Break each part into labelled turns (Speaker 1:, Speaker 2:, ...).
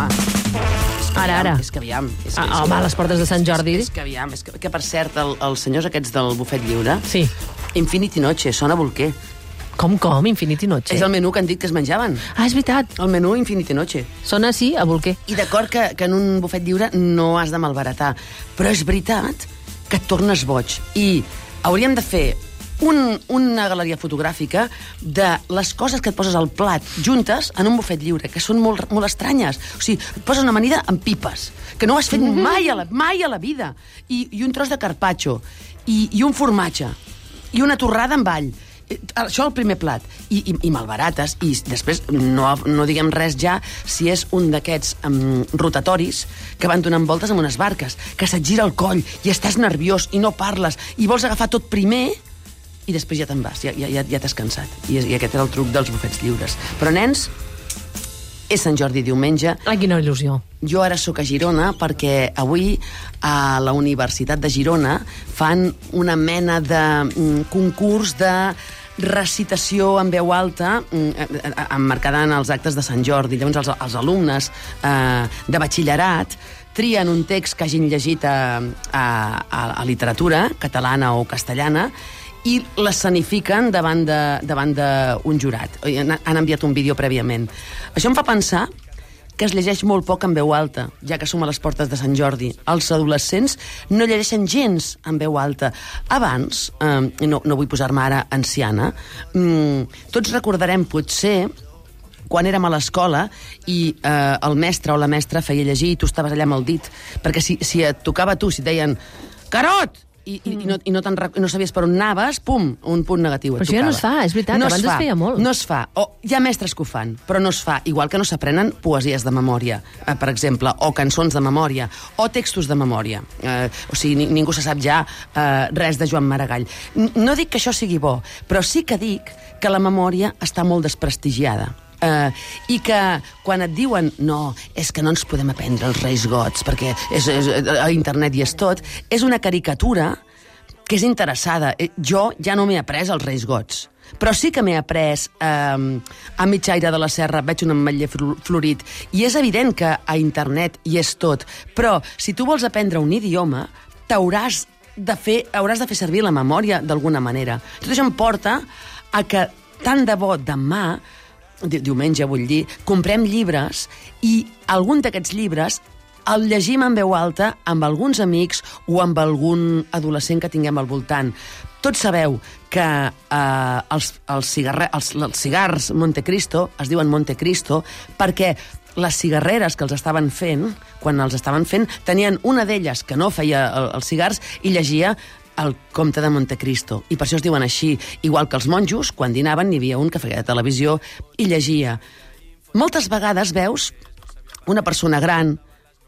Speaker 1: home. És que
Speaker 2: Ara,
Speaker 1: aviam,
Speaker 2: ara.
Speaker 1: És que aviam. És que,
Speaker 2: Ah,
Speaker 1: és que,
Speaker 2: home, a les portes de Sant Jordi.
Speaker 1: És, és que aviam, és que, que per cert, el, els senyors aquests del bufet lliure,
Speaker 2: Sí.
Speaker 1: Infinity Noche, sona bolquer.
Speaker 2: Com, com? Infinity Noche?
Speaker 1: És el menú que han dit que es menjaven.
Speaker 2: Ah, és veritat.
Speaker 1: El menú Infinity Noche.
Speaker 2: Sona així, a bolquer.
Speaker 1: I d'acord que, que en un bufet lliure no has de malbaratar, però és veritat que et tornes boig. I hauríem de fer un, una galeria fotogràfica de les coses que et poses al plat juntes en un bufet lliure, que són molt, molt estranyes. O sigui, et poses una amanida amb pipes, que no ho has fet mai a la, mai a la vida, i, i un tros de carpaccio, i, i un formatge, i una torrada amb all. Eh, Això al primer plat. I, i, i malbarates. I després no, no diguem res ja si és un d'aquests um, rotatoris que van donant voltes amb unes barques, que se't gira el coll i estàs nerviós i no parles i vols agafar tot primer i després ja te'n vas, ja, ja, ja, t'has cansat. I, I aquest era el truc dels bufets lliures. Però, nens, és Sant Jordi diumenge,
Speaker 2: Ai, quina il·lusió.
Speaker 1: jo ara sóc a Girona perquè avui a la Universitat de Girona fan una mena de mm, concurs de recitació en veu alta mm, eh, eh, emmarcada en els actes de Sant Jordi. Llavors els, els alumnes eh, de batxillerat trien un text que hagin llegit a, a, a, a literatura catalana o castellana i l'escenifiquen davant d'un jurat. Han, han enviat un vídeo prèviament. Això em fa pensar que es llegeix molt poc en veu alta, ja que som a les portes de Sant Jordi. Els adolescents no llegeixen gens en veu alta. Abans, eh, no, no vull posar-me ara anciana, mm, tots recordarem potser quan érem a l'escola i eh, el mestre o la mestra feia llegir i tu estaves allà amb el dit, perquè si, si et tocava tu, si et deien Carot! I, i, i, no, i no, no sabies per on anaves, pum, un punt negatiu. et
Speaker 2: Però això ja no
Speaker 1: tocava.
Speaker 2: es fa, és veritat, abans es feia molt.
Speaker 1: No es fa. O hi ha mestres que ho fan, però no es fa. Igual que no s'aprenen poesies de memòria, eh, per exemple, o cançons de memòria, o textos de memòria. Eh, o sigui, ni, ningú se sap ja eh, res de Joan Maragall. N no dic que això sigui bo, però sí que dic que la memòria està molt desprestigiada. Uh, i que quan et diuen no, és que no ens podem aprendre els Reis Gots perquè és, és, a internet i és tot, és una caricatura que és interessada. Eh, Jo ja no m'he après els Reis Gots, però sí que m'he après eh, a Mitjaire de la Serra, veig un ametller florit, i és evident que a internet hi és tot, però si tu vols aprendre un idioma, t'hauràs de fer, hauràs de fer servir la memòria d'alguna manera. Tot això em porta a que tant de bo demà di- diumenge vull dir, comprem llibres i algun d'aquests llibres el llegim en veu alta amb alguns amics o amb algun adolescent que tinguem al voltant. Tots sabeu que eh, els, els, cigarre, els, els cigars Montecristo es diuen Montecristo perquè les cigarreres que els estaven fent, quan els estaven fent, tenien una d'elles que no feia el, els cigars i llegia el comte de Montecristo, i per això es diuen així. Igual que els monjos, quan dinaven, n'hi havia un que feia televisió i llegia. Moltes vegades veus una persona gran,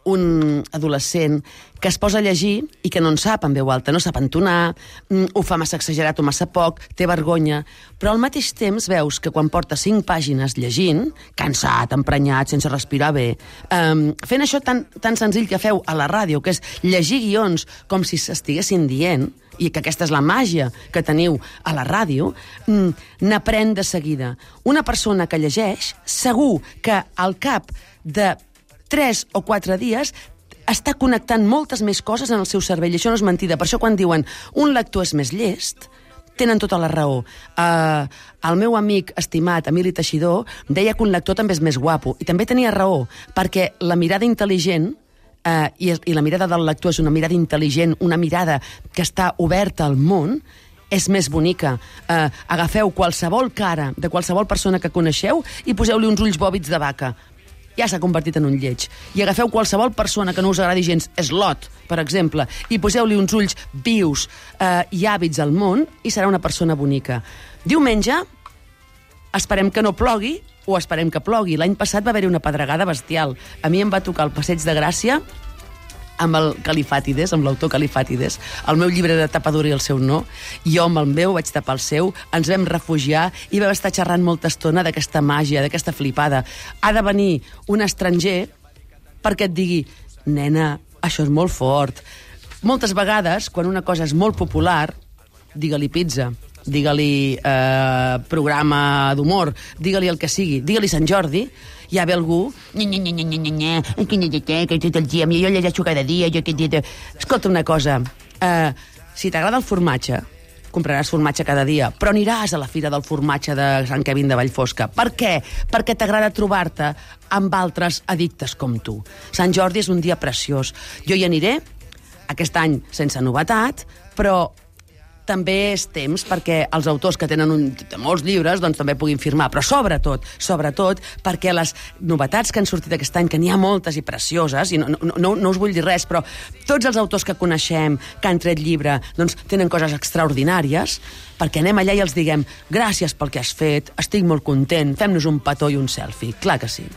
Speaker 1: un adolescent, que es posa a llegir i que no en sap en veu alta, no sap entonar, mm, ho fa massa exagerat o massa poc, té vergonya, però al mateix temps veus que quan porta cinc pàgines llegint, cansat, emprenyat, sense respirar bé, um, fent això tan, tan senzill que feu a la ràdio, que és llegir guions com si s'estiguessin dient, i que aquesta és la màgia que teniu a la ràdio, mm, n'aprèn de seguida. Una persona que llegeix, segur que al cap de 3 o 4 dies està connectant moltes més coses en el seu cervell. I això no és mentida. Per això quan diuen un lector és més llest, tenen tota la raó. Uh, el meu amic estimat, Emili Teixidor, deia que un lector també és més guapo. I també tenia raó, perquè la mirada intel·ligent eh, i, i la mirada del lector és una mirada intel·ligent, una mirada que està oberta al món, és més bonica. Eh, agafeu qualsevol cara de qualsevol persona que coneixeu i poseu-li uns ulls bòbits de vaca. Ja s'ha convertit en un lleig. I agafeu qualsevol persona que no us agradi gens, Slot, per exemple, i poseu-li uns ulls vius eh, i hàbits al món i serà una persona bonica. Diumenge, esperem que no plogui o esperem que plogui. L'any passat va haver-hi una pedregada bestial. A mi em va tocar el Passeig de Gràcia amb el Califàtides, amb l'autor Califàtides. El meu llibre de tapadura i el seu no. Jo amb el meu vaig tapar el seu, ens vam refugiar i vam estar xerrant molta estona d'aquesta màgia, d'aquesta flipada. Ha de venir un estranger perquè et digui nena, això és molt fort. Moltes vegades, quan una cosa és molt popular, digue-li pizza, digue-li eh, programa d'humor, digue-li el que sigui, digue-li Sant Jordi, ja ve algú... Jo llegeixo cada dia, jo. Escolta una cosa, uh, si t'agrada el formatge, compraràs formatge cada dia, però aniràs a la Fira del Formatge de Sant Kevin de Vallfosca. Per què? Perquè t'agrada trobar-te amb altres addictes com tu. Sant Jordi és un dia preciós. Jo hi aniré, aquest any sense novetat, però també és temps perquè els autors que tenen un, molts llibres doncs, també puguin firmar, però sobretot, sobretot perquè les novetats que han sortit aquest any, que n'hi ha moltes i precioses, i no, no, no, no us vull dir res, però tots els autors que coneixem, que han tret llibre, doncs tenen coses extraordinàries, perquè anem allà i els diguem gràcies pel que has fet, estic molt content, fem-nos un petó i un selfie. Clar que sí.